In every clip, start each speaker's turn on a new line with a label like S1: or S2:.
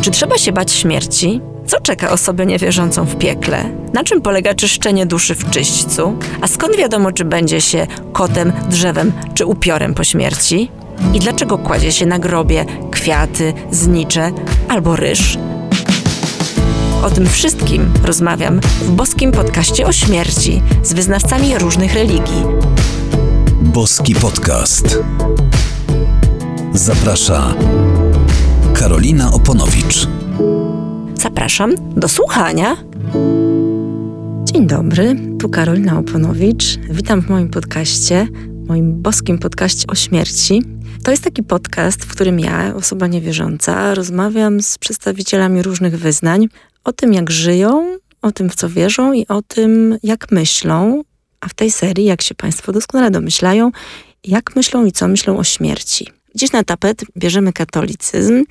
S1: Czy trzeba się bać śmierci? Co czeka osobę niewierzącą w piekle? Na czym polega czyszczenie duszy w czyśćcu? A skąd wiadomo, czy będzie się kotem, drzewem czy upiorem po śmierci? I dlaczego kładzie się na grobie kwiaty, znicze albo ryż? O tym wszystkim rozmawiam w boskim podcaście o śmierci z wyznawcami różnych religii.
S2: Boski Podcast. Zaprasza Karolina Oponowicz.
S1: Zapraszam do słuchania. Dzień dobry, tu Karolina Oponowicz. Witam w moim podcaście, moim boskim podcaście o śmierci. To jest taki podcast, w którym ja, osoba niewierząca, rozmawiam z przedstawicielami różnych wyznań o tym, jak żyją, o tym, w co wierzą i o tym, jak myślą. A w tej serii, jak się Państwo doskonale domyślają, jak myślą i co myślą o śmierci. Dziś na tapet bierzemy katolicyzm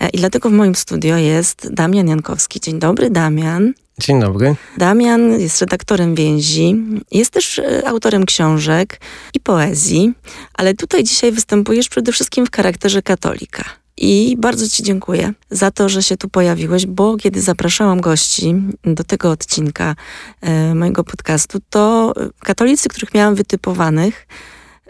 S1: e, i dlatego w moim studio jest Damian Jankowski. Dzień dobry, Damian.
S3: Dzień dobry.
S1: Damian jest redaktorem więzi, jest też e, autorem książek i poezji, ale tutaj dzisiaj występujesz przede wszystkim w charakterze katolika. I bardzo Ci dziękuję za to, że się tu pojawiłeś, bo kiedy zapraszałam gości do tego odcinka e, mojego podcastu, to katolicy, których miałam wytypowanych,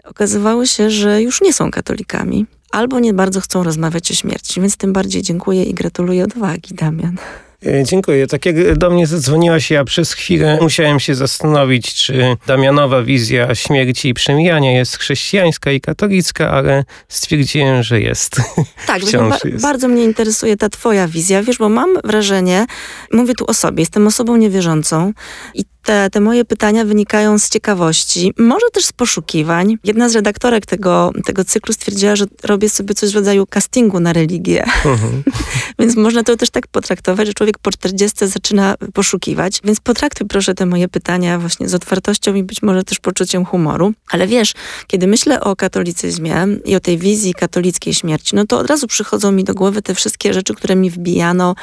S1: okazywało się, że już nie są katolikami albo nie bardzo chcą rozmawiać o śmierci, więc tym bardziej dziękuję i gratuluję odwagi, Damian.
S3: E, dziękuję. Tak jak do mnie zadzwoniłaś, ja przez chwilę musiałem się zastanowić, czy Damianowa wizja śmierci i przemijania jest chrześcijańska i katolicka, ale stwierdziłem, że jest.
S1: Tak, ba jest. bardzo mnie interesuje ta twoja wizja, wiesz, bo mam wrażenie, mówię tu o sobie, jestem osobą niewierzącą i te, te moje pytania wynikają z ciekawości, może też z poszukiwań. Jedna z redaktorek tego, tego cyklu stwierdziła, że robię sobie coś w rodzaju castingu na religię. Mhm. Więc można to też tak potraktować, że człowiek po 40 zaczyna poszukiwać. Więc potraktuj proszę te moje pytania właśnie z otwartością i być może też poczuciem humoru. Ale wiesz, kiedy myślę o katolicyzmie i o tej wizji katolickiej śmierci, no to od razu przychodzą mi do głowy te wszystkie rzeczy, które mi wbijano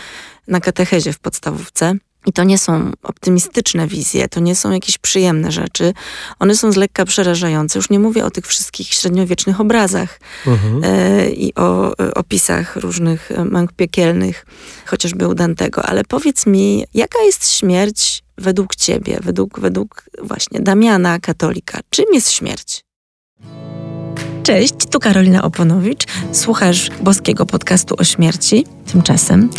S1: na katechezie w podstawówce. I to nie są optymistyczne wizje, to nie są jakieś przyjemne rzeczy. One są z lekka przerażające. Już nie mówię o tych wszystkich średniowiecznych obrazach mhm. e, i o e, opisach różnych e, męk piekielnych, chociażby u Dantego. Ale powiedz mi, jaka jest śmierć według ciebie, według, według właśnie Damiana, katolika? Czym jest śmierć? Cześć, tu Karolina Oponowicz. Słuchasz boskiego podcastu o śmierci. Tymczasem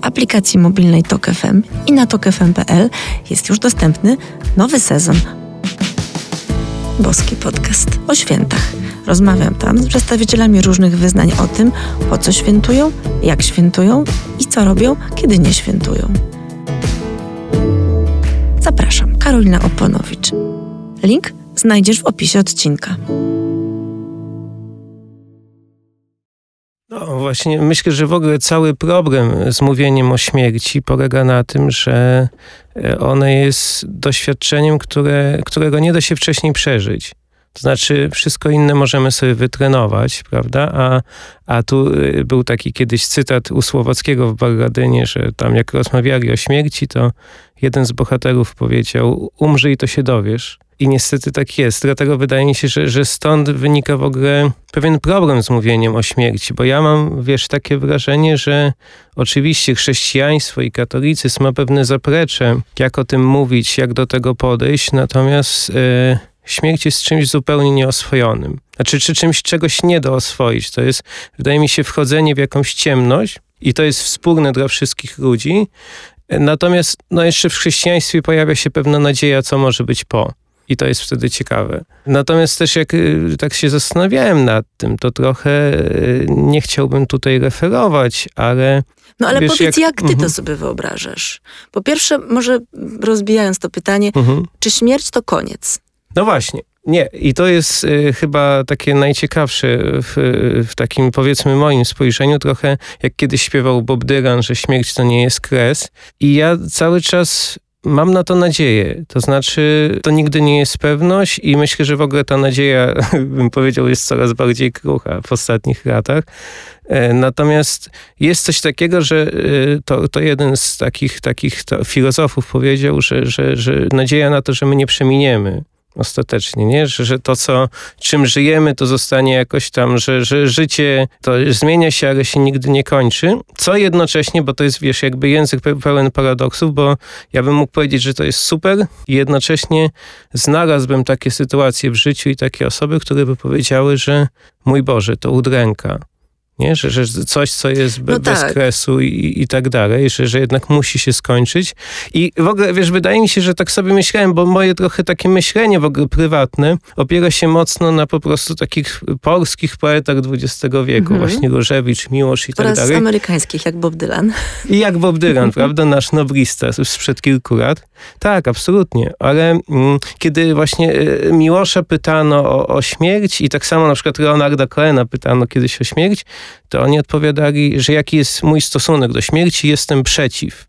S1: aplikacji mobilnej TOK FM i na tokfm.pl jest już dostępny nowy sezon Boski Podcast o świętach. Rozmawiam tam z przedstawicielami różnych wyznań o tym, po co świętują, jak świętują i co robią, kiedy nie świętują. Zapraszam, Karolina Oponowicz. Link znajdziesz w opisie odcinka.
S3: No właśnie, myślę, że w ogóle cały problem z mówieniem o śmierci polega na tym, że e, one jest doświadczeniem, które, którego nie da się wcześniej przeżyć. To znaczy, wszystko inne możemy sobie wytrenować, prawda? A, a tu e, był taki kiedyś cytat u Słowackiego w Bargadynie, że tam jak rozmawiali o śmierci, to jeden z bohaterów powiedział: Umrzyj, to się dowiesz. I niestety tak jest. Dlatego wydaje mi się, że, że stąd wynika w ogóle pewien problem z mówieniem o śmierci, bo ja mam, wiesz, takie wrażenie, że oczywiście chrześcijaństwo i katolicyzm ma pewne zaplecze, jak o tym mówić, jak do tego podejść, natomiast e, śmierć jest czymś zupełnie nieoswojonym. Znaczy, czy czymś czegoś nie do oswoić. To jest, wydaje mi się, wchodzenie w jakąś ciemność i to jest wspólne dla wszystkich ludzi. Natomiast no jeszcze w chrześcijaństwie pojawia się pewna nadzieja, co może być po. I to jest wtedy ciekawe. Natomiast też jak y, tak się zastanawiałem nad tym, to trochę y, nie chciałbym tutaj referować, ale.
S1: No ale wiesz, powiedz, jak, jak ty uh -huh. to mhm. sobie wyobrażasz? Po pierwsze, może rozbijając to pytanie, uh mhm. -huh. czy śmierć to koniec?
S3: No właśnie. Nie, i to jest y, chyba takie najciekawsze w, w, takim powiedzmy moim spojrzeniu, trochę jak kiedyś śpiewał Bob Dylan, że śmierć to nie jest kres. I ja cały czas Mam na to nadzieję. To znaczy, to nigdy nie jest pewność i myślę, że w ogóle ta nadzieja, bym powiedział, jest coraz bardziej krucha w ostatnich latach. E, natomiast jest coś takiego, że e, to, to jeden z takich, takich filozofów powiedział, że, że, że nadzieja na to, że my nie przeminiemy, ostatecznie, nie? Że, że to, co, czym żyjemy, to zostanie jakoś tam, że, że życie to zmienia się, ale się nigdy nie kończy. Co jednocześnie, bo to jest, wiesz, jakby język pełen paradoksów, bo ja bym mógł powiedzieć, że to jest super i jednocześnie znalazłbym takie sytuacje w życiu i takie osoby, które by powiedziały, że mój Boże, to udręka nie? Że, że coś, co jest be, no tak. bez kresu i, i tak dalej, że, że jednak musi się skończyć. I w ogóle, wiesz, wydaje mi się, że tak sobie myślałem, bo moje trochę takie myślenie w ogóle prywatne opiera się mocno na po prostu takich polskich poetach XX wieku, mhm. właśnie Różewicz, Miłosz i tak
S1: Oraz
S3: dalej.
S1: amerykańskich, jak Bob Dylan.
S3: I jak Bob Dylan, prawda? Nasz noblista sprzed kilku lat. Tak, absolutnie. Ale mm, kiedy właśnie y, Miłosza pytano o, o śmierć i tak samo na przykład Leonarda Coena pytano kiedyś o śmierć, to oni odpowiadali, że jaki jest mój stosunek do śmierci, jestem przeciw.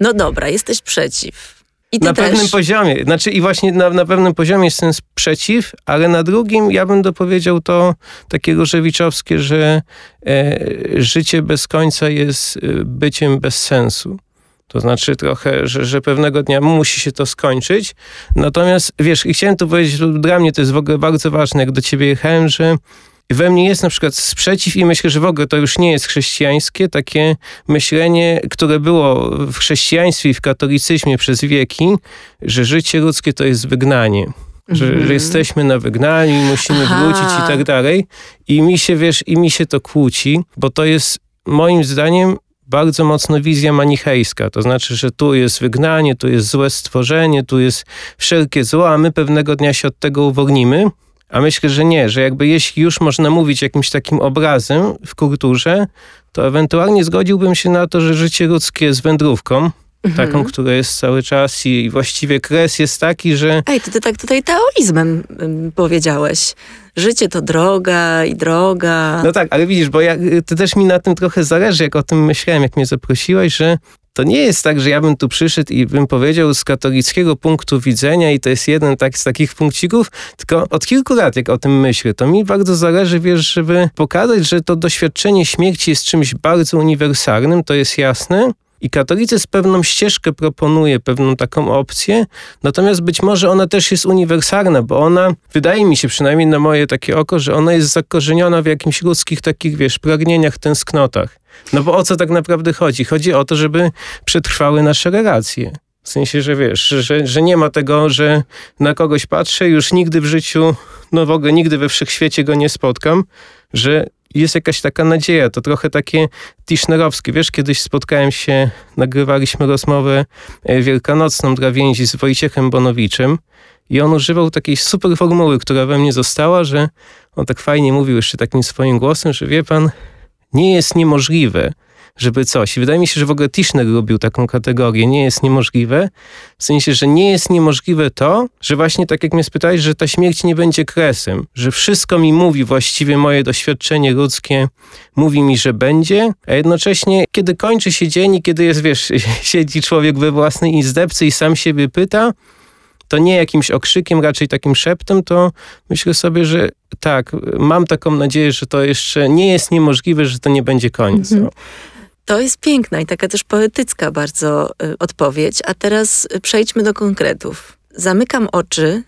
S1: No dobra, jesteś przeciw.
S3: na
S1: też.
S3: pewnym poziomie. Znaczy i właśnie na, na pewnym poziomie jestem przeciw, ale na drugim ja bym dopowiedział to takie różewiczowskie, że e, życie bez końca jest e, byciem bez sensu. To znaczy trochę, że, że pewnego dnia musi się to skończyć. Natomiast wiesz, i chciałem tu powiedzieć, dla mnie to jest w ogóle bardzo ważne, jak do ciebie jechałem, że we mnie jest na przykład sprzeciw i myślę, że w ogóle to już nie jest chrześcijańskie, takie myślenie, które było w chrześcijaństwie i w katolicyzmie przez wieki, że życie ludzkie to jest wygnanie. Że, że, mhm. jesteśmy na wygnaniu i musimy Aha. wrócić i tak dalej. I mi się, wiesz, i mi się to kłóci, bo to jest moim zdaniem bardzo mocno wizja manichejska. To znaczy, że tu jest wygnanie, tu jest złe stworzenie, tu jest wszelkie zło, a my pewnego dnia się od tego uwolnimy a myślę, że nie, że jakby jeśli już można mówić jakimś takim obrazem w kulturze, to ewentualnie zgodziłbym się na to, że życie ludzkie jest wędrówką, mhm. taką, która jest cały czas i właściwie kres jest taki, że...
S1: Ej, to ty tak tutaj taoizmem powiedziałeś. Życie to droga i droga.
S3: No tak, ale widzisz, bo ja, to też mi na tym trochę zależy, jak o tym myślałem, jak mnie zaprosiłaś, że to nie jest tak, że ja bym tu przyszedł i bym powiedział z katolickiego punktu widzenia i to jest jeden tak, z takich punkcików, tylko od kilku lat, jak o tym myślę, to mi bardzo zależy, wiesz, żeby pokazać, że to doświadczenie śmierci jest czymś bardzo uniwersalnym, to jest jasne, i katolicyzm pewną ścieżkę proponuje, pewną taką opcję, natomiast być może ona też jest uniwersalna, bo ona, wydaje mi się przynajmniej na moje takie oko, że ona jest zakorzeniona w jakimś ludzkich takich, wiesz, pragnieniach, tęsknotach. No bo o co tak naprawdę chodzi? Chodzi o to, żeby przetrwały nasze relacje. W sensie, że wiesz, że, że nie ma tego, że na kogoś patrzę, już nigdy w życiu, no w ogóle nigdy we wszechświecie go nie spotkam, że jest jakaś taka nadzieja. To trochę takie tischnerowskie. Wiesz, kiedyś spotkałem się, nagrywaliśmy rozmowę e, wielkanocną dla więzi z Wojciechem Bonowiczem i on używał takiej super formuły, która we mnie została, że on tak fajnie mówił jeszcze takim swoim głosem, że wie pan, nie jest niemożliwe, żeby coś. I wydaje mi się, że w ogóle Tischner robił taką kategorię. Nie jest niemożliwe. W sensie, że nie jest niemożliwe to, że właśnie tak jak mnie spytałeś, że ta śmierć nie będzie kresem. Że wszystko mi mówi właściwie moje doświadczenie ludzkie, mówi mi, że będzie, a jednocześnie kiedy kończy się dzień i kiedy jest, wiesz, siedzi człowiek we własnej izdebce i sam siebie pyta, to nie jakimś okrzykiem, raczej takim szeptem, to myślę sobie, że tak, mam taką nadzieję, że to jeszcze nie jest niemożliwe, że to nie będzie koniec. Mhm.
S1: To jest piękna i taka też poetycka bardzo y, odpowiedź. A teraz przejdźmy do konkretów. Zamykam oczy,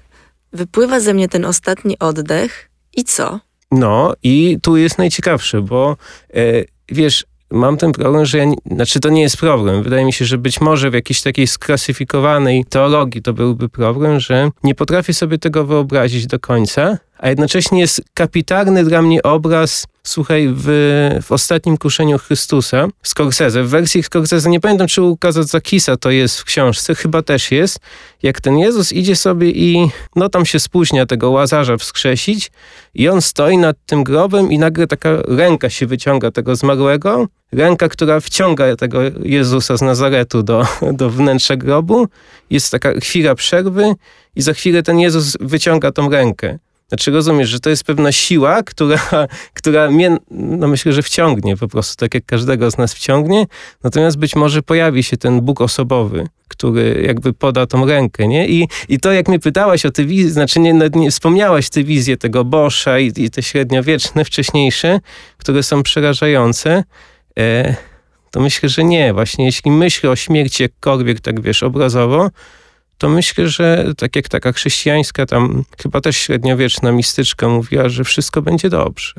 S1: wypływa ze mnie ten ostatni oddech i co?
S3: No i tu jest najciekawsze, bo e, wiesz, mam ten problem, że ja, znaczy to nie jest problem. Wydaje mi się, że być może w jakiejś takiej sklasyfikowanej teologii to byłby problem, że nie potrafię sobie tego wyobrazić do końca, a jednocześnie jest kapitalny dla mnie obraz słuchaj, w, w ostatnim kuszeniu Chrystusa Scorsese, w wersji Scorsese, nie pamiętam czy u Kazadzakisa to jest w książce, chyba też jest, jak ten Jezus idzie sobie i no tam się spóźnia tego Łazarza wskrzesić i on stoi nad tym grobem i nagle taka ręka się wyciąga tego zmarłego, ręka, która wciąga tego Jezusa z Nazaretu do, do wnętrza grobu, jest taka chwila przerwy i za chwilę ten Jezus wyciąga tą rękę. Znaczy rozumiesz, że to jest pewna siła, która, która mnie, no myślę, że wciągnie po prostu, tak jak każdego z nas wciągnie, natomiast być może pojawi się ten Bóg osobowy, który jakby poda tą rękę, nie? I, i to, jak mnie pytałaś o te wizje, znaczy nie, nie wspomniałaś te wizje tego Boscha i, i te średniowieczne, wcześniejsze, które są przerażające, e, to myślę, że nie. Właśnie jeśli myślę o śmierci jakkolwiek, tak wiesz, obrazowo, to myślę, że tak jak taka chrześcijańska, tam chyba też średniowieczna mistyczka mówiła, że wszystko będzie dobrze.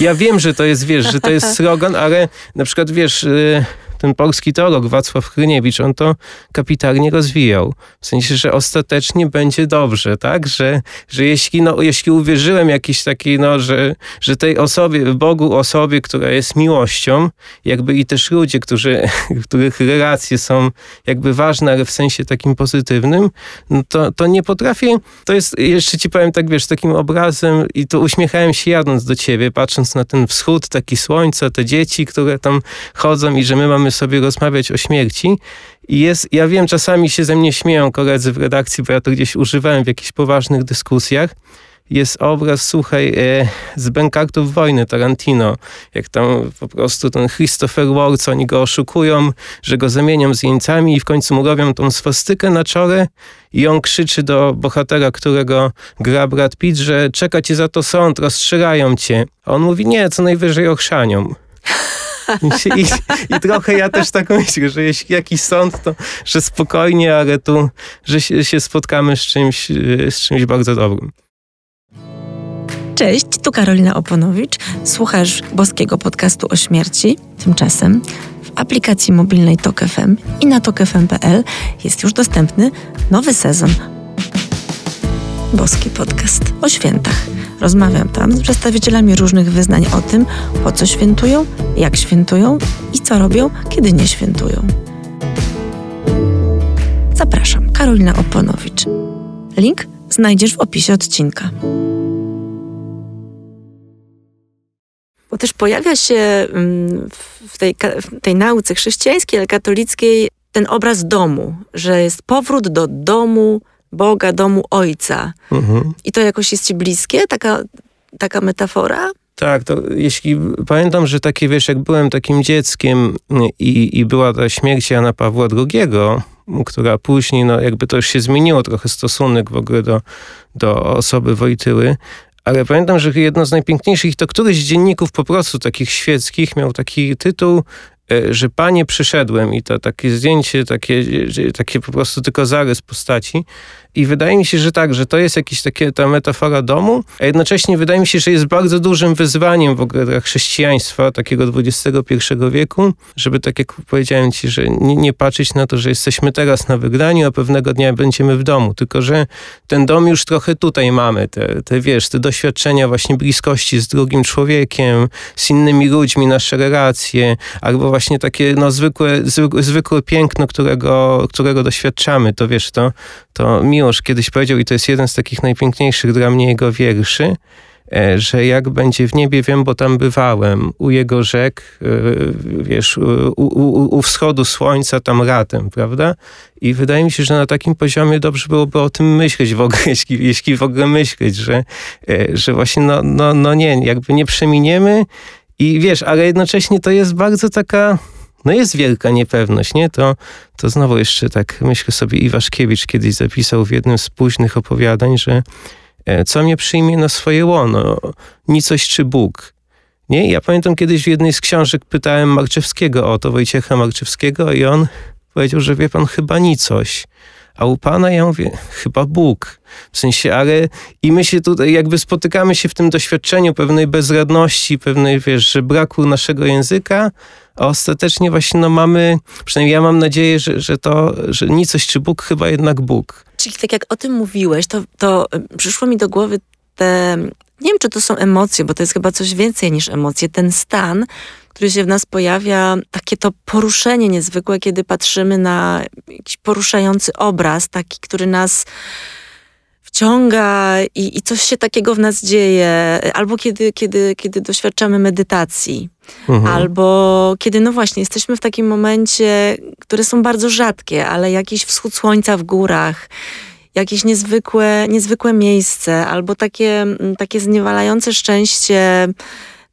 S3: Ja wiem, że to jest, wiesz, że to jest slogan, ale na przykład, wiesz, y, ten polski teolog Wacław Hryniewicz, on to kapitalnie rozwijał. W sensie, że ostatecznie będzie dobrze, tak? Że, że jeśli, no, jeśli uwierzyłem jakiś taki, no, że, że tej osobie, Bogu osobie, która jest miłością, jakby i też ludzie, którzy, których relacje są jakby ważne, ale w sensie takim pozytywnym, no to, to nie potrafię, to jest, jeszcze ci powiem tak, wiesz, takim obrazem i to uśmiechałem się jadąc do ciebie, patrząc na ten wschód, taki słońce, te dzieci, które tam chodzą i że my mamy sobie rozmawiać o śmierci. I jest, ja wiem, czasami się ze mnie śmieją koledzy w redakcji, bo ja to gdzieś używałem w jakichś poważnych dyskusjach. Jest obraz, słuchaj, e, z Bękartów Wojny Tarantino, jak tam po prostu ten Christopher Waltz, oni go oszukują, że go zamienią z jeńcami i w końcu mu robią tą swastykę na czole i on krzyczy do bohatera, którego gra Brad Pitt, że czeka cię za to sąd, rozstrzelają cię. A on mówi, nie, co najwyżej ochrzanią. I, i, I, trochę ja też tak myślę, że jeśli jakiś sąd, to że spokojnie, ale tu, że się, się spotkamy z czymś, z czymś bardzo dobrym.
S1: Cześć, tu Karolina Oponowicz. Słuchasz boskiego podcastu o śmierci. Tymczasem w aplikacji mobilnej Tok FM i na tokefm.pl jest już dostępny nowy sezon. Boski podcast o świętach Rozmawiam tam z przedstawicielami różnych wyznań o tym, po co świętują, jak świętują i co robią, kiedy nie świętują. Zapraszam, Karolina Oponowicz. Link znajdziesz w opisie odcinka. Bo też pojawia się mm, w tej, w tej nauce chrześcijańskiej, ale katolickiej ten obraz domu, że jest powrót do domu, Boga, domu Ojca. Mhm. I to jakoś jest ci bliskie, taka, taka metafora?
S3: Tak, to jeśli pamiętam, że takie, wiesz, jak byłem takim dzieckiem i, i była ta śmierć Jana Pawła II, która później, no jakby to już się zmieniło trochę stosunek w ogóle do, do osoby Wojtyły, ale pamiętam, że jedno z najpiękniejszych, to któryś z dzienników po prostu takich świeckich miał taki tytuł E, że panie przyszedłem i to takie zdjęcie, takie, takie po prostu tylko zarys postaci. I wydaje mi się, że tak, że to jest jakaś takie ta metafora domu, a jednocześnie wydaje mi się, że jest bardzo dużym wyzwaniem w ogóle dla chrześcijaństwa takiego XXI wieku, żeby tak jak powiedziałem ci, że nie, nie patrzeć na to, że jesteśmy teraz na wygraniu, a pewnego dnia będziemy w domu, tylko że ten dom już trochę tutaj mamy, te, te wiesz, te doświadczenia właśnie bliskości z drugim człowiekiem, z innymi ludźmi, nasze relacje, albo właśnie takie no, zwykłe, zwykłe, zwykłe piękno, którego, którego doświadczamy, to wiesz, to, to Miłosz kiedyś powiedział, i to jest jeden z takich najpiękniejszych dla mnie jego wierszy, e, że jak będzie w niebie, wiem, bo tam bywałem, u jego rzek, e, wiesz, u, u, u wschodu słońca tam ratem, prawda? I wydaje mi się, że na takim poziomie dobrze byłoby o tym myśleć w ogóle, jeśli, jeśli w ogóle myśleć, że, e, że właśnie no, no, no nie, jakby nie przeminiemy i wiesz, ale jednocześnie to jest bardzo taka no jest wielka niepewność, nie? To, to znowu jeszcze tak myślę sobie Iwaszkiewicz kiedyś zapisał w jednym z późnych opowiadań, że e, co mnie przyjmie na swoje łono, nicość czy Bóg. Nie? Ja pamiętam kiedyś w jednej z książek pytałem Marczewskiego o to, Wojciecha Marczewskiego i on powiedział, że wie pan chyba nicość. A u Pana ja mówię, chyba Bóg. W sensie, ale i my się tutaj jakby spotykamy się w tym doświadczeniu pewnej bezradności, pewnej, wiesz, że braku naszego języka, a ostatecznie właśnie no mamy, przynajmniej ja mam nadzieję, że, że to, że nicość czy Bóg, chyba jednak Bóg.
S1: Czyli tak jak o tym mówiłeś, to, to przyszło mi do głowy te, nie wiem czy to są emocje, bo to jest chyba coś więcej niż emocje, ten stan, który się w nas pojawia, takie to poruszenie niezwykłe, kiedy patrzymy na jakiś poruszający obraz, taki, który nas wciąga i, i coś się takiego w nas dzieje, albo kiedy, kiedy, kiedy doświadczamy medytacji, mhm. albo kiedy, no właśnie, jesteśmy w takim momencie, które są bardzo rzadkie, ale jakiś wschód słońca w górach, jakieś niezwykłe, niezwykłe miejsce, albo takie, takie zniewalające szczęście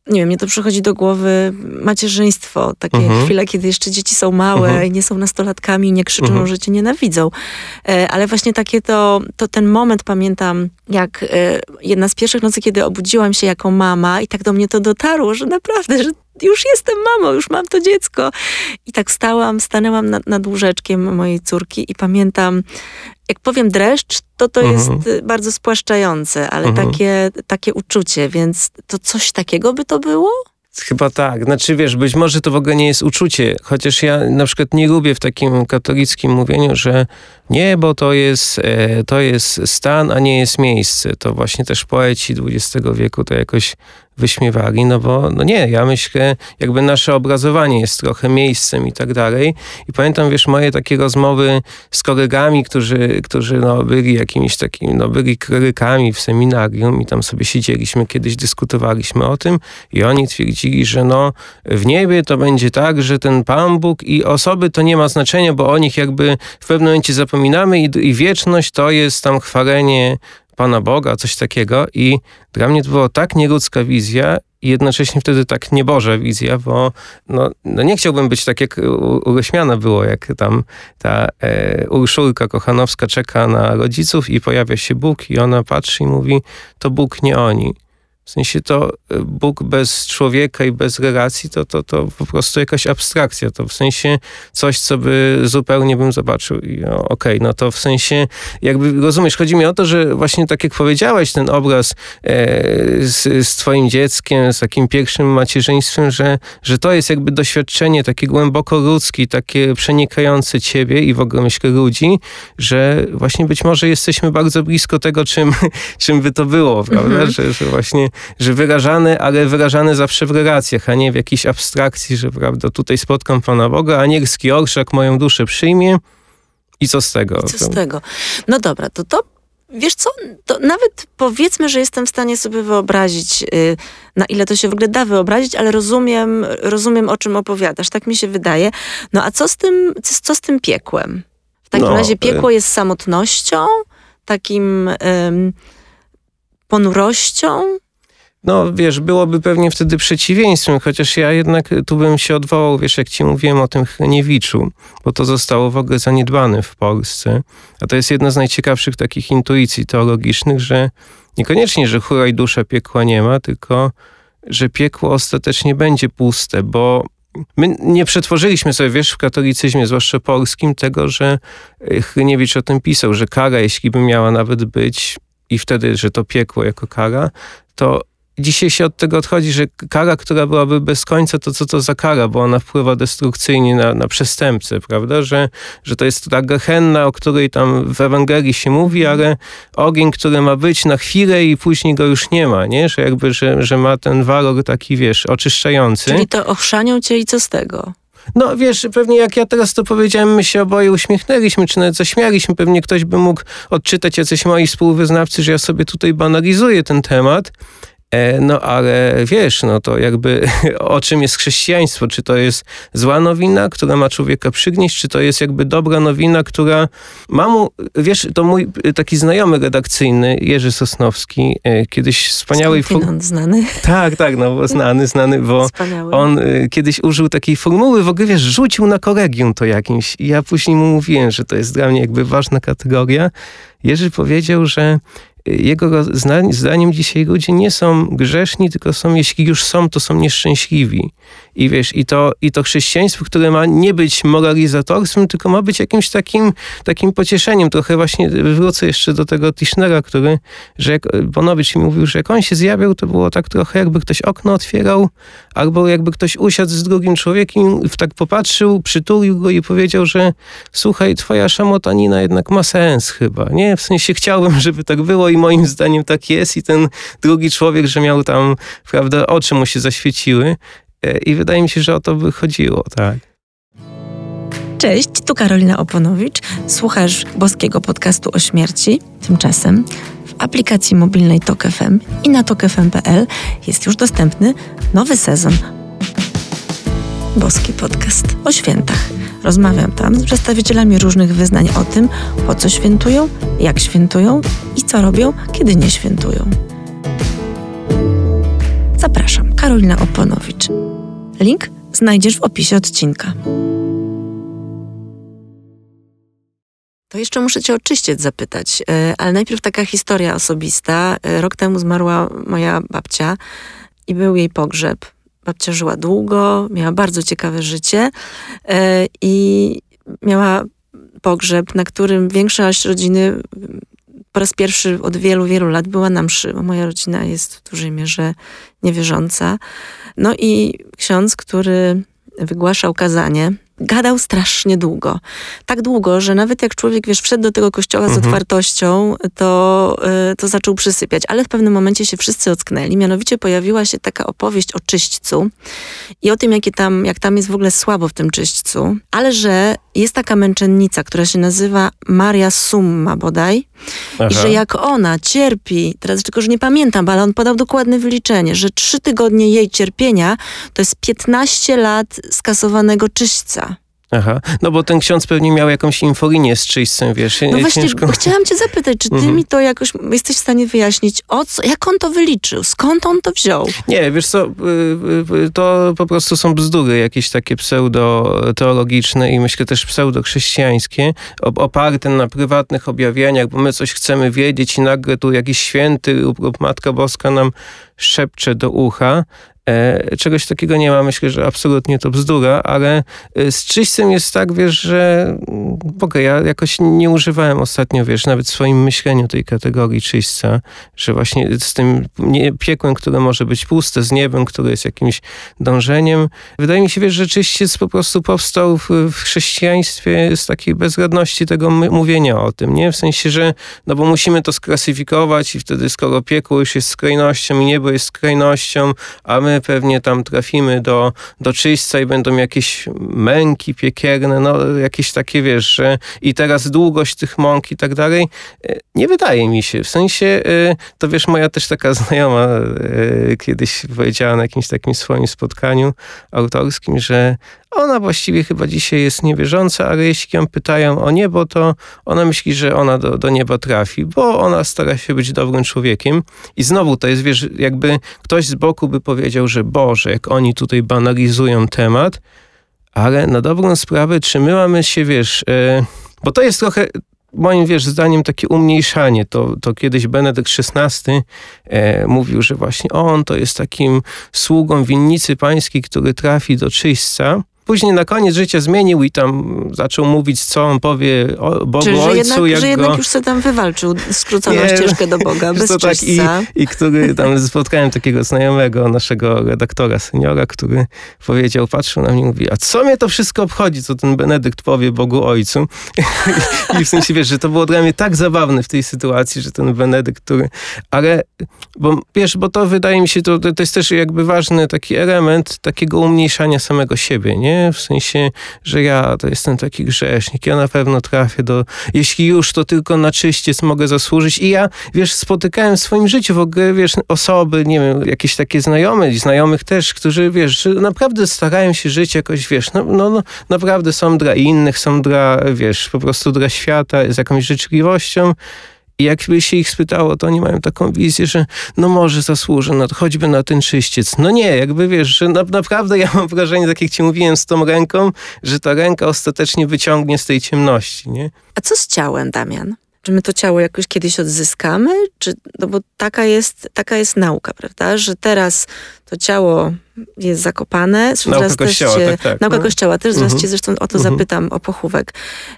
S1: nie wiem, mnie to przychodzi do głowy macierzyństwo, takie mhm. chwile, kiedy jeszcze dzieci są małe mhm. i nie są nastolatkami i nie krzyczą, mhm. że cię nienawidzą. E, ale właśnie takie to, to ten moment pamiętam, jak e, jedna z pierwszych nocy, kiedy obudziłam się jako mama i tak do mnie to dotarło, że naprawdę, że już jestem mamą, już mam to dziecko. I tak stałam, stanęłam nad, nad łóżeczkiem mojej córki i pamiętam, jak powiem dreszcz, to to mhm. jest y, bardzo spłaszczające, ale mhm. takie, takie uczucie, więc to coś takiego by to było?
S3: Chyba tak. Znaczy wiesz, być może to w ogóle nie jest uczucie, chociaż ja na przykład nie lubię w takim katolickim mówieniu, że nie, bo to jest, e, to jest stan, a nie jest miejsce. To właśnie też poeci XX wieku to jakoś wyśmiewali, no bo no nie, ja myślę, jakby nasze obrazowanie jest trochę miejscem i tak dalej. I pamiętam, wiesz, moje takie rozmowy z kolegami, którzy, którzy no, byli jakimiś takimi, no byli klerykami w seminarium i tam sobie siedzieliśmy, kiedyś dyskutowaliśmy o tym i oni twierdzili, że no w niebie to będzie tak, że ten Pan Bóg i osoby to nie ma znaczenia, bo o nich jakby w pewnym momencie zapominamy i, i wieczność to jest tam chwalenie Pana Boga, coś takiego. I dla mnie to była tak nieludzka wizja i jednocześnie wtedy tak nieboża wizja, bo no, no nie chciałbym być tak jak uleśmiana było, jak tam ta e, Urszulka Kochanowska czeka na rodziców i pojawia się Bóg i ona patrzy i mówi, to Bóg nie oni. W sensie to e, Bóg bez człowieka i bez relacji to, to, to po prostu jakaś abstrakcja. To w sensie coś, co by zupełnie bym zobaczył. I no, okej, okay, no to w sensie jakby rozumiesz, chodzi mi o to, że właśnie tak jak powiedziałeś, ten obraz e, z, z twoim dzieckiem, z takim pierwszym macierzyństwem, że, że to jest jakby doświadczenie takie głęboko ludzkie, takie przenikające ciebie i w ogóle myślę ludzi, że właśnie być może jesteśmy bardzo blisko tego, czym, czym by to było, prawda? Mhm. Że, że właśnie że wyrażane, ale wyrażane zawsze w relacjach, a nie w jakiejś abstrakcji, że prawda, tutaj spotkam Pana Boga, anielski orszak moją duszę przyjmie i co z tego?
S1: I co z tego? No dobra, to to Wiesz co, to nawet powiedzmy, że jestem w stanie sobie wyobrazić, yy, na ile to się w ogóle da wyobrazić, ale rozumiem, rozumiem o czym opowiadasz, tak mi się wydaje. No a co z tym, co, z tym piekłem? W takim no, razie piekło y- jest samotnością, takim ponurością?
S3: No wiesz, byłoby pewnie wtedy przeciwieństwem, chociaż ja jednak tu bym się odwołał, wiesz, jak ci mówiłem o tym Chniewiczu, bo to zostało w ogóle zaniedbane w Polsce. A to jest jedna z najciekawszych takich intuicji teologicznych, że niekoniecznie, że chóra i dusza piekła nie ma, tylko że piekło ostatecznie będzie puste, bo My nie przetworzyliśmy sobie, wiesz, w katolicyzmie, zwłaszcza polskim, tego, że Chryniewicz o tym pisał, że kara, jeśli by miała nawet być, i wtedy, że to piekło jako kara, to dzisiaj się od tego odchodzi, że kara, która byłaby bez końca, to co to za kara, bo ona wpływa destrukcyjnie na, na przestępcę, prawda? Że, że to jest ta gehenna, o której tam w Ewangelii się mówi, ale ogień, który ma być na chwilę i później go już nie ma, nie? Że jakby, że, że ma ten walor taki, wiesz, oczyszczający.
S1: Czyli to ochrzanią cię i co z tego?
S3: No wiesz, pewnie jak ja teraz to powiedziałem, my się oboje uśmiechnęliśmy, czy nawet zaśmialiśmy. Pewnie ktoś by mógł odczytać jacyś moi współwyznawcy, że ja sobie tutaj banalizuję ten temat. E, no ale wiesz, no to jakby o czym jest chrześcijaństwo? Czy to jest zła nowina, która ma człowieka przygnieść, czy to jest jakby dobra nowina, która ma mu, wiesz, to mój taki znajomy redakcyjny, Jerzy Sosnowski, e, kiedyś wspaniały...
S1: Skąd znany?
S3: Tak, tak, no bo znany, znany, bo Wspaniały. on e, kiedyś użył takiej formuły, w ogóle wiesz, rzucił na kolegium to jakimś i ja później mu mówiłem, że to jest dla mnie jakby ważna kategoria. Jerzy powiedział, że jego zdaniem dzisiaj ludzie nie są grzeszni, tylko są, jeśli już są, to są nieszczęśliwi. I wiesz, i to, i to chrześcijaństwo, które ma nie być moralizatorstwem, tylko ma być jakimś takim, takim pocieszeniem. Trochę właśnie wrócę jeszcze do tego Tischnera, który, że jak Bonowicz mówił, że jak on się zjawiał, to było tak trochę jakby ktoś okno otwierał, albo jakby ktoś usiadł z drugim człowiekiem, tak popatrzył, przytulił go i powiedział, że słuchaj, twoja szamotanina jednak ma sens chyba, nie? W sensie chciałbym, żeby tak było i moim zdaniem tak jest i ten drugi człowiek, że miał tam, prawda, oczy mu się zaświeciły i wydaje mi się, że o to by chodziło, tak.
S1: Cześć, tu Karolina Oponowicz. Słuchasz boskiego podcastu o śmierci. Tymczasem w aplikacji mobilnej TOK FM i na tokfm.pl jest już dostępny nowy sezon Boski Podcast o świętach. Rozmawiam tam z przedstawicielami różnych wyznań o tym, po co świętują, jak świętują i co robią, kiedy nie świętują. Zapraszam, Karolina Oponowicz. Link znajdziesz w opisie odcinka. To jeszcze muszę Cię o czyściec zapytać, e, ale najpierw taka historia osobista. E, rok temu zmarła moja babcia i był jej pogrzeb babcia żyła długo, miała bardzo ciekawe życie e, i miała pogrzeb, na którym większość rodziny po raz pierwszy od wielu, wielu lat była na mszy, bo moja rodzina jest w dużej mierze niewierząca. No i ksiądz, który wygłaszał kazanie, gadał strasznie długo. Tak długo, że nawet jak człowiek, wiesz, wszedł do tego kościoła z mhm. otwartością, to, y, to zaczął przysypiać. Ale w pewnym momencie się wszyscy ocknęli. Mianowicie pojawiła się taka opowieść o czyśćcu i o tym, jakie tam, jak tam jest w ogóle słabo w tym czyśćcu. Ale że jest taka męczennica, która się nazywa Maria Summa bodaj. Aha. I że jak ona cierpi, teraz tylko, że nie pamiętam, ale on podał dokładne wyliczenie, że trzy tygodnie jej cierpienia to jest 15 lat skasowanego czyśćca.
S3: Aha, no bo ten ksiądz pewnie miał jakąś infolinię z czyśćcem, wiesz.
S1: No właśnie, ciężko... chciałam cię zapytać, czy ty mhm. mi to jakoś jesteś w stanie wyjaśnić, o co, jak on to wyliczył, skąd on to wziął?
S3: Nie, wiesz co, y, y, y, to po prostu są bzdury jakieś takie pseudo-teologiczne i myślę też pseudo-chrześcijańskie, oparte na prywatnych objawieniach, bo my coś chcemy wiedzieć i nagle tu jakiś święty lub, lub Matka Boska nam szepcze do ucha, E, czegoś takiego nie ma. Myślę, że absolutnie to bzdura, ale e, z czyśćcem jest tak, wiesz, że mm, w ogóle ja jakoś nie używałem ostatnio, wiesz, nawet w swoim myśleniu tej kategorii czyśćca, że właśnie z tym piekłem, które może być puste, z niebem, które jest jakimś dążeniem. Wydaje mi się, wiesz, że czyściec po prostu powstał w, w chrześcijaństwie z takiej bezradności tego mówienia o tym, nie? W sensie, że no bo musimy to sklasyfikować i wtedy skoro piekło już jest skrajnością i niebo jest skrajnością, a my my pewnie tam trafimy do, do czyśćca i będą jakieś męki piekierne, no jakieś takie, wiesz, że i teraz długość tych mąk i tak dalej. E, nie wydaje mi się. W sensie, e, to wiesz, moja też taka znajoma e, kiedyś powiedziała na jakimś takim swoim spotkaniu autorskim, że ona właściwie chyba dzisiaj jest niewierząca, ale jeśli ją pytają o niebo, to ona myśli, że ona do, do nieba trafi, bo ona stara się być dobrym człowiekiem. I znowu to jest, wiesz, jakby ktoś z boku by powiedział, że Boże, jak oni tutaj banalizują temat, ale na dobrą sprawę, czy my się, wiesz, yy, bo to jest trochę moim wiesz, zdaniem takie umniejszanie. To, to kiedyś Benedykt XVI e, mówił, że właśnie on to jest takim sługą winnicy pańskiej, który trafi do czyśćca. Później na koniec życia zmienił i tam zaczął mówić, co on powie o Bogu Czyli, Ojcu.
S1: Jednak,
S3: jak
S1: że jednak już sobie tam wywalczył skróconą nie, ścieżkę do Boga, bez tak,
S3: i, I który tam spotkałem takiego znajomego naszego redaktora, seniora, który powiedział, patrzył na mnie i mówi, a co mnie to wszystko obchodzi, co ten Benedykt powie Bogu Ojcu? I w sensie, wiesz, że to było dla mnie tak zabawne w tej sytuacji, że ten Benedykt, który... Ale, bo wiesz, bo to wydaje mi się, to, to jest też jakby ważny taki element takiego umniejszania samego siebie, nie? W sensie, że ja to jestem taki grzesznik, ja na pewno trafię do, jeśli już, to tylko na czyściec mogę zasłużyć. I ja, wiesz, spotykałem w swoim życiu w ogóle, wiesz, osoby, nie wiem, jakieś takie znajome, znajomych też, którzy, wiesz, naprawdę starają się żyć jakoś, wiesz, no, no, no naprawdę są dla innych, są dla, wiesz, po prostu dla świata, z jakąś życzliwością. I jakby się ich spytało, to oni mają taką wizję, że no może zasłużę na to, choćby na ten czyściec. No nie, jakby wiesz, że na, naprawdę ja mam wrażenie, tak jak ci mówiłem z tą ręką, że ta ręka ostatecznie wyciągnie z tej ciemności, nie?
S1: A co z ciałem, Damian? Czy my to ciało jakoś kiedyś odzyskamy? Czy, no bo taka jest, taka jest nauka, prawda? Że teraz to ciało jest zakopane.
S3: Nauka kościoła, cię, tak, tak.
S1: Nauka no. kościoła, też zaraz mhm. cię zresztą o to mhm. zapytam, o pochówek.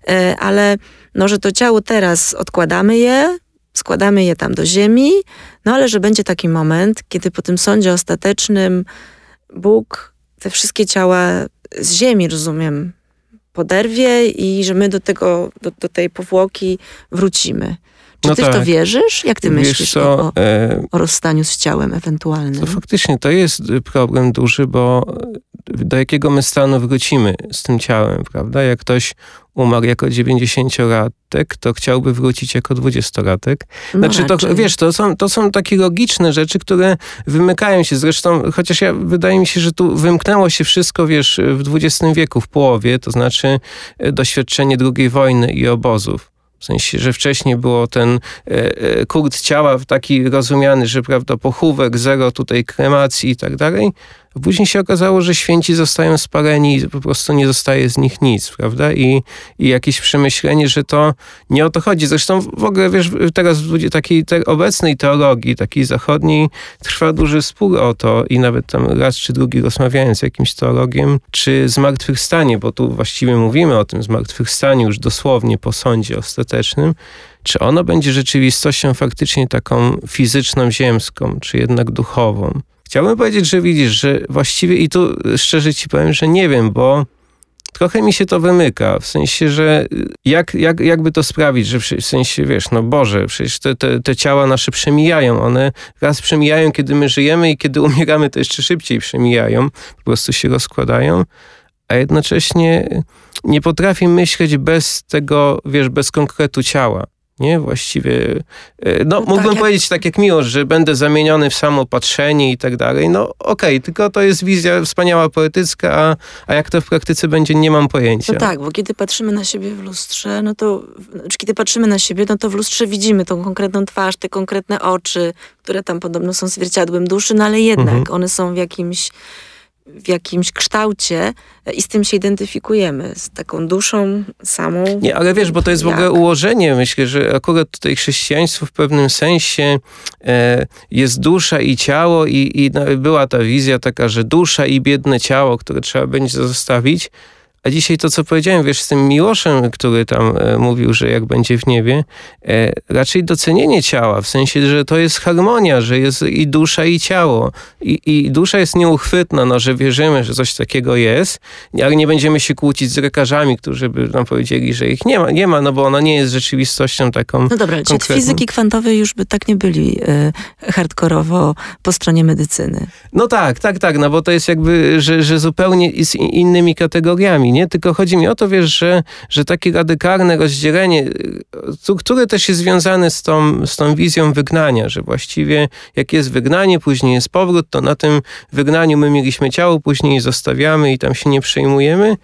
S1: E, ale no, że to ciało teraz odkładamy je, składamy je tam do ziemi, no ale że będzie taki moment, kiedy po tym sądzie ostatecznym Bóg te wszystkie ciała z ziemi, rozumiem, poderwie i że my do tego, do, do tej powłoki wrócimy. Czy no ty tak. w to tak. wierzysz? Jak ty Wiesz myślisz co, o, e, o rozstaniu z ciałem ewentualnym?
S3: To faktycznie to jest problem duży, bo do jakiego my stanu wrócimy z tym ciałem, prawda? Jak ktoś umarł jako 90-latek, to chciałby wrócić jako 20-latek. No znaczy, to, wiesz, to są, to są takie logiczne rzeczy, które wymykają się. Zresztą, chociaż ja, wydaje mi się, że tu wymknęło się wszystko, wiesz, w XX wieku, w połowie, to znaczy e, doświadczenie II wojny i obozów. W sensie, że wcześniej było ten e, e, kult ciała taki rozumiany, że prawda, pochówek, zero tutaj kremacji i tak dalej, Później się okazało, że święci zostają spaleni i po prostu nie zostaje z nich nic, prawda? I, i jakieś przemyślenie, że to nie o to chodzi. Zresztą w ogóle, wiesz, teraz w takiej te obecnej teologii, takiej zachodniej, trwa duży spór o to i nawet tam raz czy drugi rozmawiając z jakimś teologiem, czy zmartwychwstanie, bo tu właściwie mówimy o tym zmartwychwstaniu już dosłownie po sądzie ostatecznym, czy ono będzie rzeczywistością faktycznie taką fizyczną, ziemską, czy jednak duchową. Chciałbym powiedzieć, że widzisz, że właściwie i tu szczerze ci powiem, że nie wiem, bo trochę mi się to wymyka, w sensie, że jak, jak, jakby to sprawić, że w sensie, wiesz, no Boże, przecież te, te, te ciała nasze przemijają, one raz przemijają, kiedy my żyjemy i kiedy umieramy, to jeszcze szybciej przemijają, po prostu się rozkładają, a jednocześnie nie potrafię myśleć bez tego, wiesz, bez konkretu ciała nie? Właściwie, e, no, no mógłbym tak, powiedzieć tak jak miłość, że będę zamieniony w samopatrzenie i tak dalej. No okej, okay, tylko to jest wizja wspaniała poetycka, a, a jak to w praktyce będzie, nie mam pojęcia.
S1: No tak, bo kiedy patrzymy na siebie w lustrze, no to, czy kiedy patrzymy na siebie, no to w lustrze widzimy tą konkretną twarz, te konkretne oczy, które tam podobno są zwierciadłem duszy, no ale jednak mhm. one są w jakimś w jakimś kształcie i z tym się identyfikujemy, z taką duszą samą.
S3: Nie, ale wiesz, bo to jest jak? w ogóle ułożenie. Myślę, że akurat tutaj chrześcijaństwo w pewnym sensie e, jest dusza i ciało i, i no, była ta wizja taka, że dusza i biedne ciało, które trzeba będzie zostawić, a dzisiaj to, co powiedziałem, wiesz, z tym Miłoszem, który tam e, mówił, że jak będzie w niebie, e, raczej docenienie ciała, w sensie, że to jest harmonia, że jest i dusza, i ciało. I, i dusza jest nieuchwytna, no, że wierzymy, że coś takiego jest, ale nie będziemy się kłócić z lekarzami, którzy by nam powiedzieli, że ich nie ma, nie ma no bo ona nie jest rzeczywistością taką
S1: No dobra, konkretną. fizyki kwantowej już by tak nie byli y, hardkorowo po stronie medycyny.
S3: No tak, tak, tak, no bo to jest jakby, że, że zupełnie z innymi kategoriami nie? Tylko chodzi mi o to, wiesz, że, że takie radykalne rozdzielenie, które też jest związane z tą, z tą wizją wygnania, że właściwie jak jest wygnanie, później jest powrót, to na tym wygnaniu my mieliśmy ciało, później zostawiamy i tam się nie przejmujemy.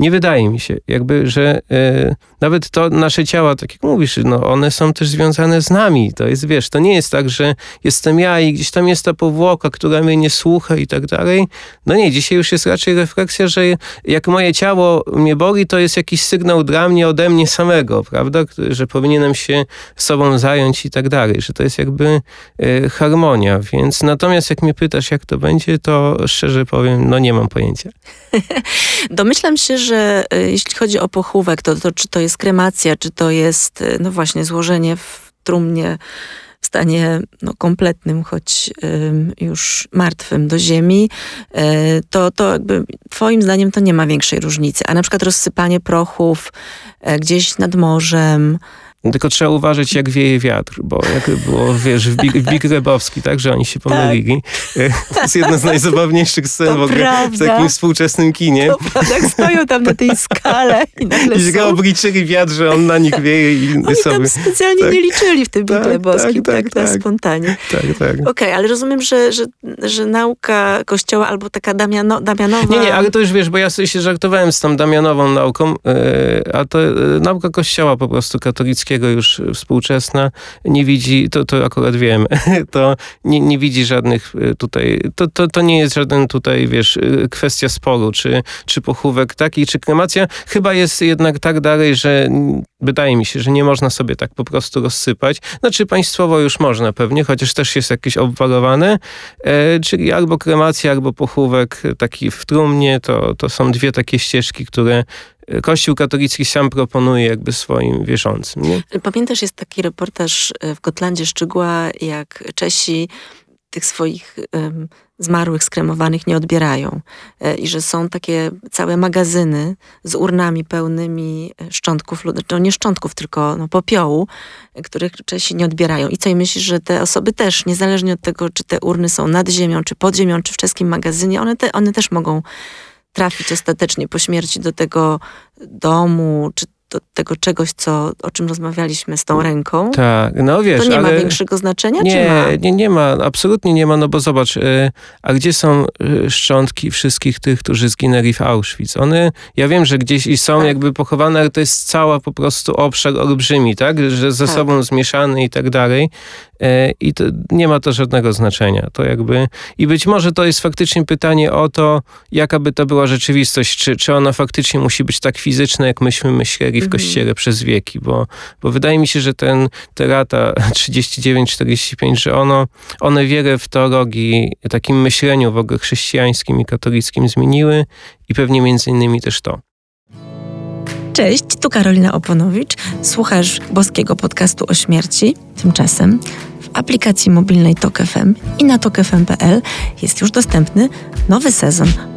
S3: Nie wydaje mi się, jakby, że e, nawet to nasze ciała, tak jak mówisz, no one są też związane z nami. To jest, wiesz, to nie jest tak, że jestem ja i gdzieś tam jest ta powłoka, która mnie nie słucha i tak dalej. No nie, dzisiaj już jest raczej refleksja, że jak moje ciało mnie boli, to jest jakiś sygnał dla mnie ode mnie samego, prawda? Że powinienem się sobą zająć i tak dalej, że to jest jakby e, harmonia. Więc natomiast jak mnie pytasz, jak to będzie, to szczerze powiem, no nie mam pojęcia.
S1: Domyślam się, że e, jeśli chodzi o pochówek, to, to czy to jest kremacja, czy to jest, e, no właśnie, złożenie w trumnie w stanie no, kompletnym, choć y, już martwym do ziemi, y, to, to jakby twoim zdaniem to nie ma większej różnicy. A na przykład rozsypanie prochów y, gdzieś nad morzem,
S3: tylko trzeba uważać, jak wieje wiatr, bo jak było, wiesz, w Big, Big Rebowski, tak, że oni się pomylili. Tak. To jest jedna z najzabawniejszych scen to w ogóle prawda. w takim współczesnym kinie.
S1: To tak stoją tam na tej skale i nagle
S3: I go obliczyli wiatr, że on na nich wieje i
S1: oni sobie... tam specjalnie tak. nie liczyli w tym Big tak, Lebowskim, tak, tak, tak, tak, spontanie.
S3: Tak, tak.
S1: Okej, okay, ale rozumiem, że, że, że nauka Kościoła albo taka Damiano, Damianowa...
S3: Nie, nie, ale to już wiesz, bo ja sobie się żartowałem z tą Damianową nauką, yy, a to yy, nauka Kościoła po prostu katolicka już współczesna nie widzi, to, to akurat wiem, to nie, nie widzi żadnych y, tutaj, to, to, to nie jest żaden tutaj, wiesz, y, kwestia sporu, czy, czy pochówek taki, czy kremacja. Chyba jest jednak tak dalej, że wydaje mi się, że nie można sobie tak po prostu rozsypać. Znaczy państwowo już można pewnie, chociaż też jest jakieś obwarowane, e, czyli albo kremacja, albo pochówek taki w trumnie, to, to są dwie takie ścieżki, które Kościół katolicki sam proponuje jakby swoim wierzącym. Nie?
S1: Pamiętasz, jest taki reportaż e, w Gotlandzie Szczygła, jak Czesi tych swoich um, zmarłych, skremowanych nie odbierają. E, I że są takie całe magazyny z urnami pełnymi e, szczątków, no nie szczątków, tylko no, popiołu, których Czesi nie odbierają. I co, i myślisz, że te osoby też, niezależnie od tego, czy te urny są nad ziemią, czy pod ziemią, czy w czeskim magazynie, one, te, one też mogą trafić ostatecznie po śmierci do tego domu, czy do tego czegoś, co, o czym rozmawialiśmy z tą ręką,
S3: tak, no wiesz,
S1: to nie
S3: ale...
S1: ma większego znaczenia,
S3: nie,
S1: czy ma?
S3: Nie, nie ma, absolutnie nie ma, no bo zobacz, y, a gdzie są y, szczątki wszystkich tych, którzy zginęli w Auschwitz? One, ja wiem, że gdzieś i są
S1: Tak.
S3: jakby pochowane, ale to jest cała po prostu obszar olbrzymi, tak? Że ze
S1: Tak.
S3: sobą zmieszany i tak dalej. Y, I to, nie ma to żadnego znaczenia. To jakby, I być może to jest faktycznie pytanie o to, jaka by to była rzeczywistość, czy, czy ona faktycznie musi być tak fizyczna, jak myśmy myśleli w
S1: Mhm.
S3: Kościele przez wieki, bo, bo wydaje mi się, że ten, te lata 39-45, że ono, one wiele w teologii, takim myśleniu w ogóle chrześcijańskim i katolickim zmieniły i pewnie między innymi też to.
S1: Cześć, tu Karolina Oponowicz. Słuchasz boskiego podcastu o śmierci. Tymczasem w aplikacji mobilnej Tok FM i na tokfm.pl jest już dostępny nowy sezon.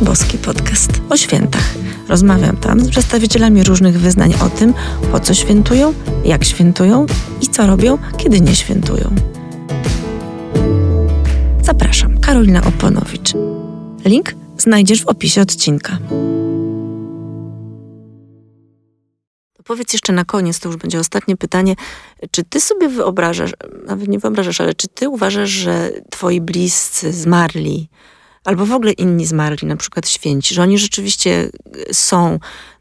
S1: Boski podcast o świętach. Rozmawiam tam z przedstawicielami różnych wyznań o tym, po co świętują, jak świętują i co robią, kiedy nie świętują. Zapraszam, Karolina Oponowicz. Link znajdziesz w opisie odcinka. Powiedz jeszcze na koniec, to już będzie ostatnie pytanie. Czy ty sobie wyobrażasz, nawet nie wyobrażasz, ale czy ty uważasz, że twoi bliscy zmarli, albo w ogóle inni zmarli, na przykład święci, że oni rzeczywiście są,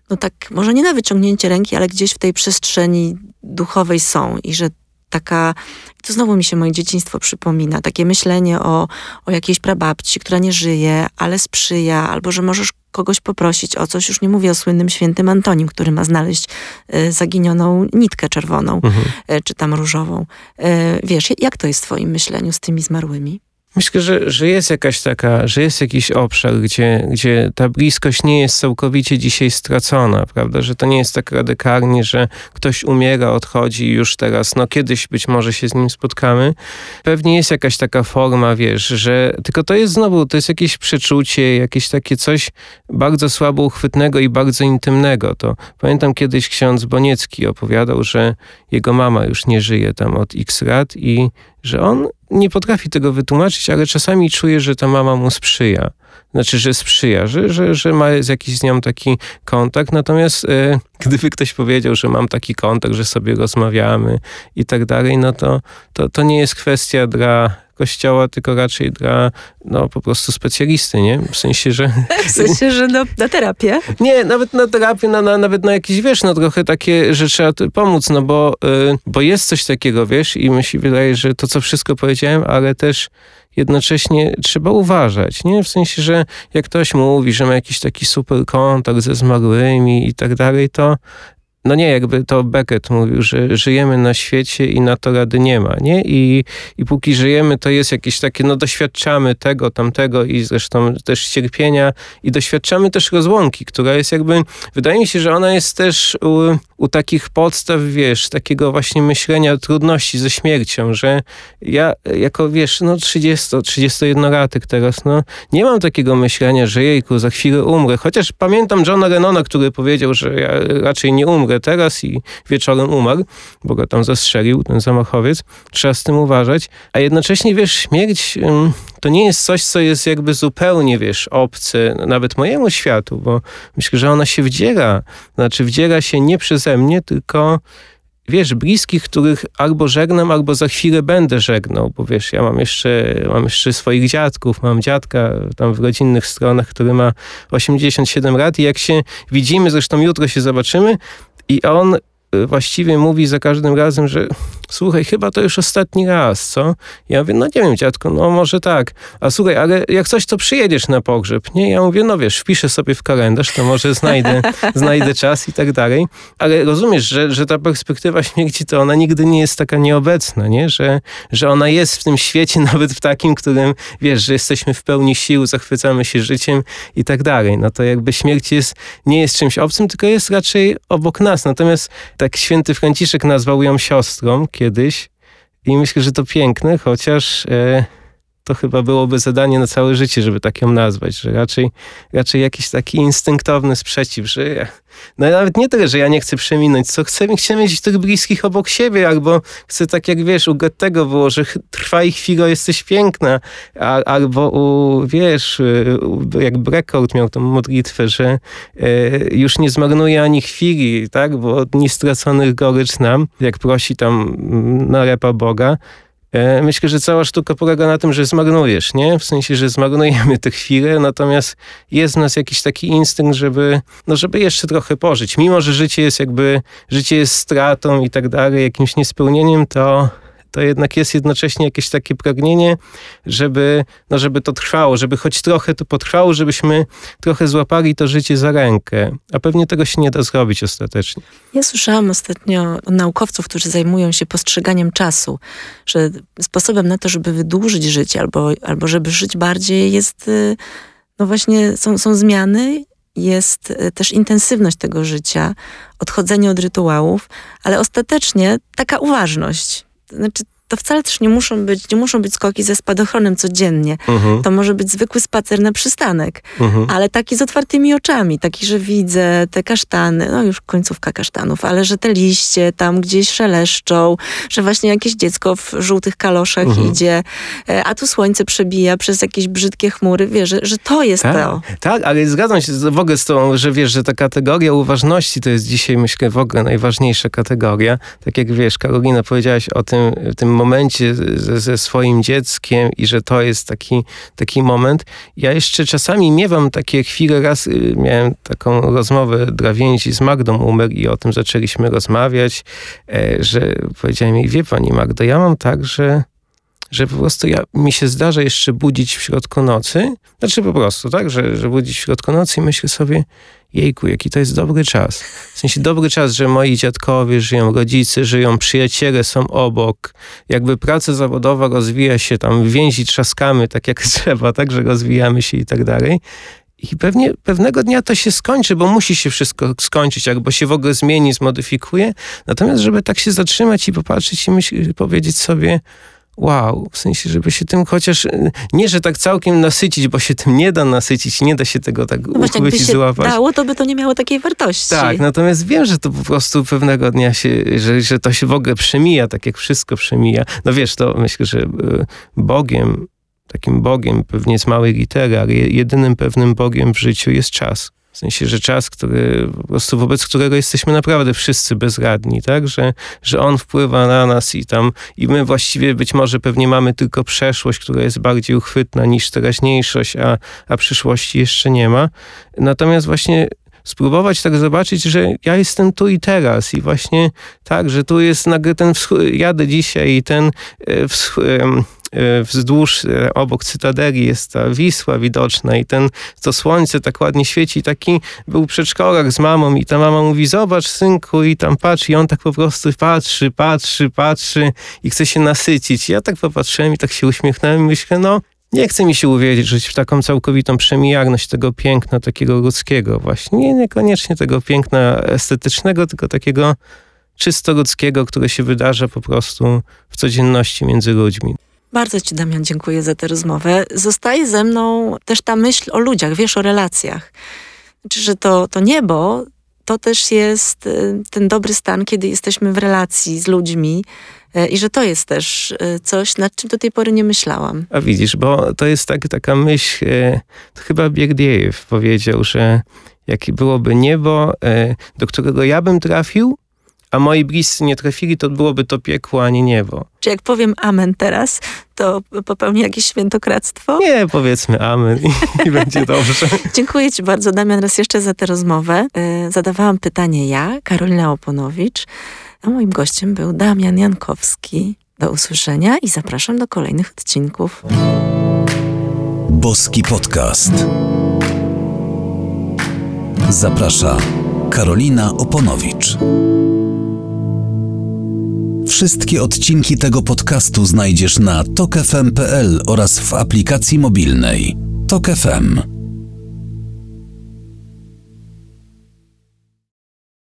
S1: no tak, może nie na wyciągnięcie ręki, ale gdzieś w tej przestrzeni duchowej są i że taka, to znowu mi się moje dzieciństwo przypomina, takie myślenie o, o jakiejś prababci, która nie żyje, ale sprzyja, albo że możesz kogoś poprosić o coś, już nie mówię o słynnym świętym Antonim, który ma znaleźć y, zaginioną nitkę czerwoną,
S3: Mhm.
S1: y, czy tam różową. Y, wiesz, jak to jest w twoim myśleniu z tymi zmarłymi?
S3: Myślę, że, że jest jakaś taka, że jest jakiś obszar, gdzie, gdzie ta bliskość nie jest całkowicie dzisiaj stracona, prawda? Że to nie jest tak radykalnie, że ktoś umiera, odchodzi już teraz, no kiedyś być może się z nim spotkamy. Pewnie jest jakaś taka forma, wiesz, że tylko to jest znowu, to jest jakieś przeczucie, jakieś takie coś bardzo słabo uchwytnego i bardzo intymnego. To pamiętam kiedyś ksiądz Boniecki opowiadał, że jego mama już nie żyje tam od x lat i że on nie potrafi tego wytłumaczyć, ale czasami czuje, że ta mama mu sprzyja. Znaczy, że sprzyja, że, że, że ma z jakiś z nią taki kontakt. Natomiast e, gdyby ktoś powiedział, że mam taki kontakt, że sobie rozmawiamy i tak dalej, no to, to, to nie jest kwestia dla kościoła, tylko raczej dla no, po prostu specjalisty, nie? W sensie, że...
S1: W sensie, że no, na terapię?
S3: Nie, nawet na terapię, na, na, nawet na jakieś, wiesz, no trochę takie, że trzeba tu pomóc, no bo, y, bo jest coś takiego, wiesz, i mi się wydaje, że to, co wszystko powiedziałem, ale też jednocześnie trzeba uważać, nie? W sensie, że jak ktoś mówi, że ma jakiś taki super kontakt ze zmarłymi i tak dalej, to no nie, jakby to Beckett mówił, że żyjemy na świecie i na to rady nie ma, nie? I, i póki żyjemy, to jest jakieś takie, no doświadczamy tego, tamtego i zresztą też cierpienia i doświadczamy też rozłąki, która jest jakby, wydaje mi się, że ona jest też u, u takich podstaw, wiesz, takiego właśnie myślenia trudności ze śmiercią, że ja jako, wiesz, no 30, 31-latek teraz, no nie mam takiego myślenia, że jejku, za chwilę umrę, chociaż pamiętam Johna Lennona, który powiedział, że ja raczej nie umrę teraz i wieczorem umarł, bo go tam zastrzelił, ten zamachowiec. Trzeba z tym uważać. A jednocześnie, wiesz, śmierć to nie jest coś, co jest jakby zupełnie, wiesz, obce nawet mojemu światu, bo myślę, że ona się wdziera. Znaczy wdziera się nie przeze mnie, tylko wiesz, bliskich, których albo żegnam, albo za chwilę będę żegnał, bo wiesz, ja mam jeszcze, mam jeszcze swoich dziadków, mam dziadka tam w rodzinnych stronach, który ma 87 lat i jak się widzimy, zresztą jutro się zobaczymy i on y, właściwie mówi za każdym razem, że słuchaj, chyba to już ostatni raz, co? Ja mówię, no nie wiem, dziadko, no może tak. A słuchaj, ale jak coś, to przyjedziesz na pogrzeb, nie? Ja mówię, no wiesz, wpiszę sobie w kalendarz, to może znajdę, znajdę czas i tak dalej. Ale rozumiesz, że, że ta perspektywa śmierci, to ona nigdy nie jest taka nieobecna, nie? Że, że ona jest w tym świecie, nawet w takim, którym, wiesz, że jesteśmy w pełni sił, zachwycamy się życiem i tak dalej. No to jakby śmierć jest, nie jest czymś obcym, tylko jest raczej obok nas. Natomiast tak święty Franciszek nazwał ją siostrą kiedyś i myślę, że to piękne, chociaż e, to chyba byłoby zadanie na całe życie, żeby tak ją nazwać, że raczej, raczej jakiś taki instynktowny sprzeciw, że ja, no nawet nie tyle, że ja nie chcę przeminąć, co chcę, chcę mieć tych bliskich obok siebie, albo chcę tak jak wiesz, u Goethego było, że trwa ich chwila, jesteś piękna, a, albo u, wiesz, jak Breckhout miał tą modlitwę, że e, już nie zmarnuje ani chwili, tak, bo od dni straconych gorycz nam, jak prosi tam na repa Boga, myślę, że cała sztuka polega na tym, że zmarnujesz, nie? W sensie, że zmarnujemy te chwile, natomiast jest w nas jakiś taki instynkt, żeby, no żeby jeszcze trochę pożyć. Mimo, że życie jest jakby, życie jest stratą i tak dalej, jakimś niespełnieniem, to to jednak jest jednocześnie jakieś takie pragnienie, żeby, no żeby to trwało, żeby choć trochę to potrwało, żebyśmy trochę złapali to życie za rękę. A pewnie tego się nie da zrobić ostatecznie.
S1: Ja słyszałam ostatnio od naukowców, którzy zajmują się postrzeganiem czasu, że sposobem na to, żeby wydłużyć życie albo, albo żeby żyć bardziej jest, y, no właśnie są, są zmiany jest y, też intensywność tego życia, odchodzenie od rytuałów, ale ostatecznie taka uważność znaczy to wcale też nie muszą być, nie muszą być skoki ze spadochronem codziennie. Mhm. To może być zwykły spacer na przystanek, mhm. ale taki z otwartymi oczami, taki, że widzę te kasztany, no już końcówka kasztanów, ale że te liście tam gdzieś szeleszczą, że właśnie jakieś dziecko w żółtych kaloszach mhm. idzie, e, a tu słońce przebija przez jakieś brzydkie chmury, wiesz, że, że to jest
S3: tak,
S1: to.
S3: Tak, ale zgadzam się w ogóle z tą, że wiesz, że ta kategoria uważności to jest dzisiaj, myślę, w ogóle najważniejsza kategoria. Tak jak wiesz, Karolina, powiedziałaś o tym, tym momencie ze, ze, swoim dzieckiem i że to jest taki, taki moment. Ja jeszcze czasami miewam takie chwile, raz y, miałem taką rozmowę dla więzi z Magdą Umer i o tym zaczęliśmy rozmawiać, e, że powiedziałem jej, wie pani Magdo, ja mam tak, że że po prostu ja, mi się zdarza jeszcze budzić w środku nocy, znaczy po prostu, tak, że, że budzić w środku nocy i myślę sobie, jejku, jaki to jest dobry czas. W sensie dobry czas, że moi dziadkowie żyją, rodzice żyją, przyjaciele są obok. Jakby praca zawodowa rozwija się tam, więzi trzaskamy tak jak trzeba, tak, że rozwijamy się i tak dalej. I pewnie pewnego dnia to się skończy, bo musi się wszystko skończyć, albo się w ogóle zmieni, zmodyfikuje. Natomiast, żeby tak się zatrzymać i popatrzeć i myśl, powiedzieć sobie, wow, w sensie, żeby się tym chociaż, nie, że tak całkiem nasycić, bo się tym nie da nasycić, nie da się tego tak
S1: no właśnie,
S3: uchwycić,
S1: się złapać. dało, to by to nie miało takiej wartości.
S3: Tak, natomiast wiem, że to po prostu pewnego dnia się, że, że to się w ogóle przemija, tak jak wszystko przemija. No wiesz, to myślę, że e, Bogiem, takim Bogiem pewnie z małej litery, ale jedynym pewnym Bogiem w życiu jest czas. W sensie, że czas, który, po prostu wobec którego jesteśmy naprawdę wszyscy bezradni, tak? Że, że on wpływa na nas i tam, i my właściwie być może pewnie mamy tylko przeszłość, która jest bardziej uchwytna niż teraźniejszość, a, a przyszłości jeszcze nie ma. Natomiast właśnie spróbować tak zobaczyć, że ja jestem tu i teraz i właśnie tak, że tu jest nagle ten wschód, jadę dzisiaj i ten e, wschód, wzdłuż, e, obok Cytadeli jest ta Wisła widoczna i ten, to słońce tak ładnie świeci. Taki był przedszkolak z mamą i ta mama mówi, zobacz synku i tam patrz i on tak po prostu patrzy, patrzy, patrzy i chce się nasycić. Ja tak popatrzyłem i tak się uśmiechnąłem i myślę, no nie chce mi się uwierzyć w taką całkowitą przemijarność tego piękna, takiego ludzkiego właśnie. Nie, niekoniecznie tego piękna estetycznego, tylko takiego czysto ludzkiego, które się wydarza po prostu w codzienności między ludźmi.
S1: Bardzo Ci, Damian, dziękuję za tę rozmowę. Zostaje ze mną też ta myśl o ludziach, wiesz, o relacjach. Znaczy, że to, to niebo to też jest y, ten dobry stan, kiedy jesteśmy w relacji z ludźmi y, i że to jest też y, coś, nad czym do tej pory nie myślałam.
S3: A widzisz, bo to jest tak, taka myśl, to chyba Biegdiejew powiedział, że jakie byłoby niebo, do którego ja bym trafił, a moi bliscy nie trafili, to byłoby to piekło, a nie niebo.
S1: Czy jak powiem amen teraz, to popełnię jakieś świętokradztwo?
S3: Nie, powiedzmy amen i, i będzie dobrze.
S1: Dziękuję ci bardzo, Damian, raz jeszcze za tę rozmowę. Yy, zadawałam pytanie ja, Karolina Oponowicz, a moim gościem był Damian Jankowski. Do usłyszenia i zapraszam do kolejnych odcinków.
S2: Boski Podcast. Zaprasza Karolina Oponowicz. Wszystkie odcinki tego podcastu znajdziesz na tokefm.pl oraz w aplikacji mobilnej. Tok FM.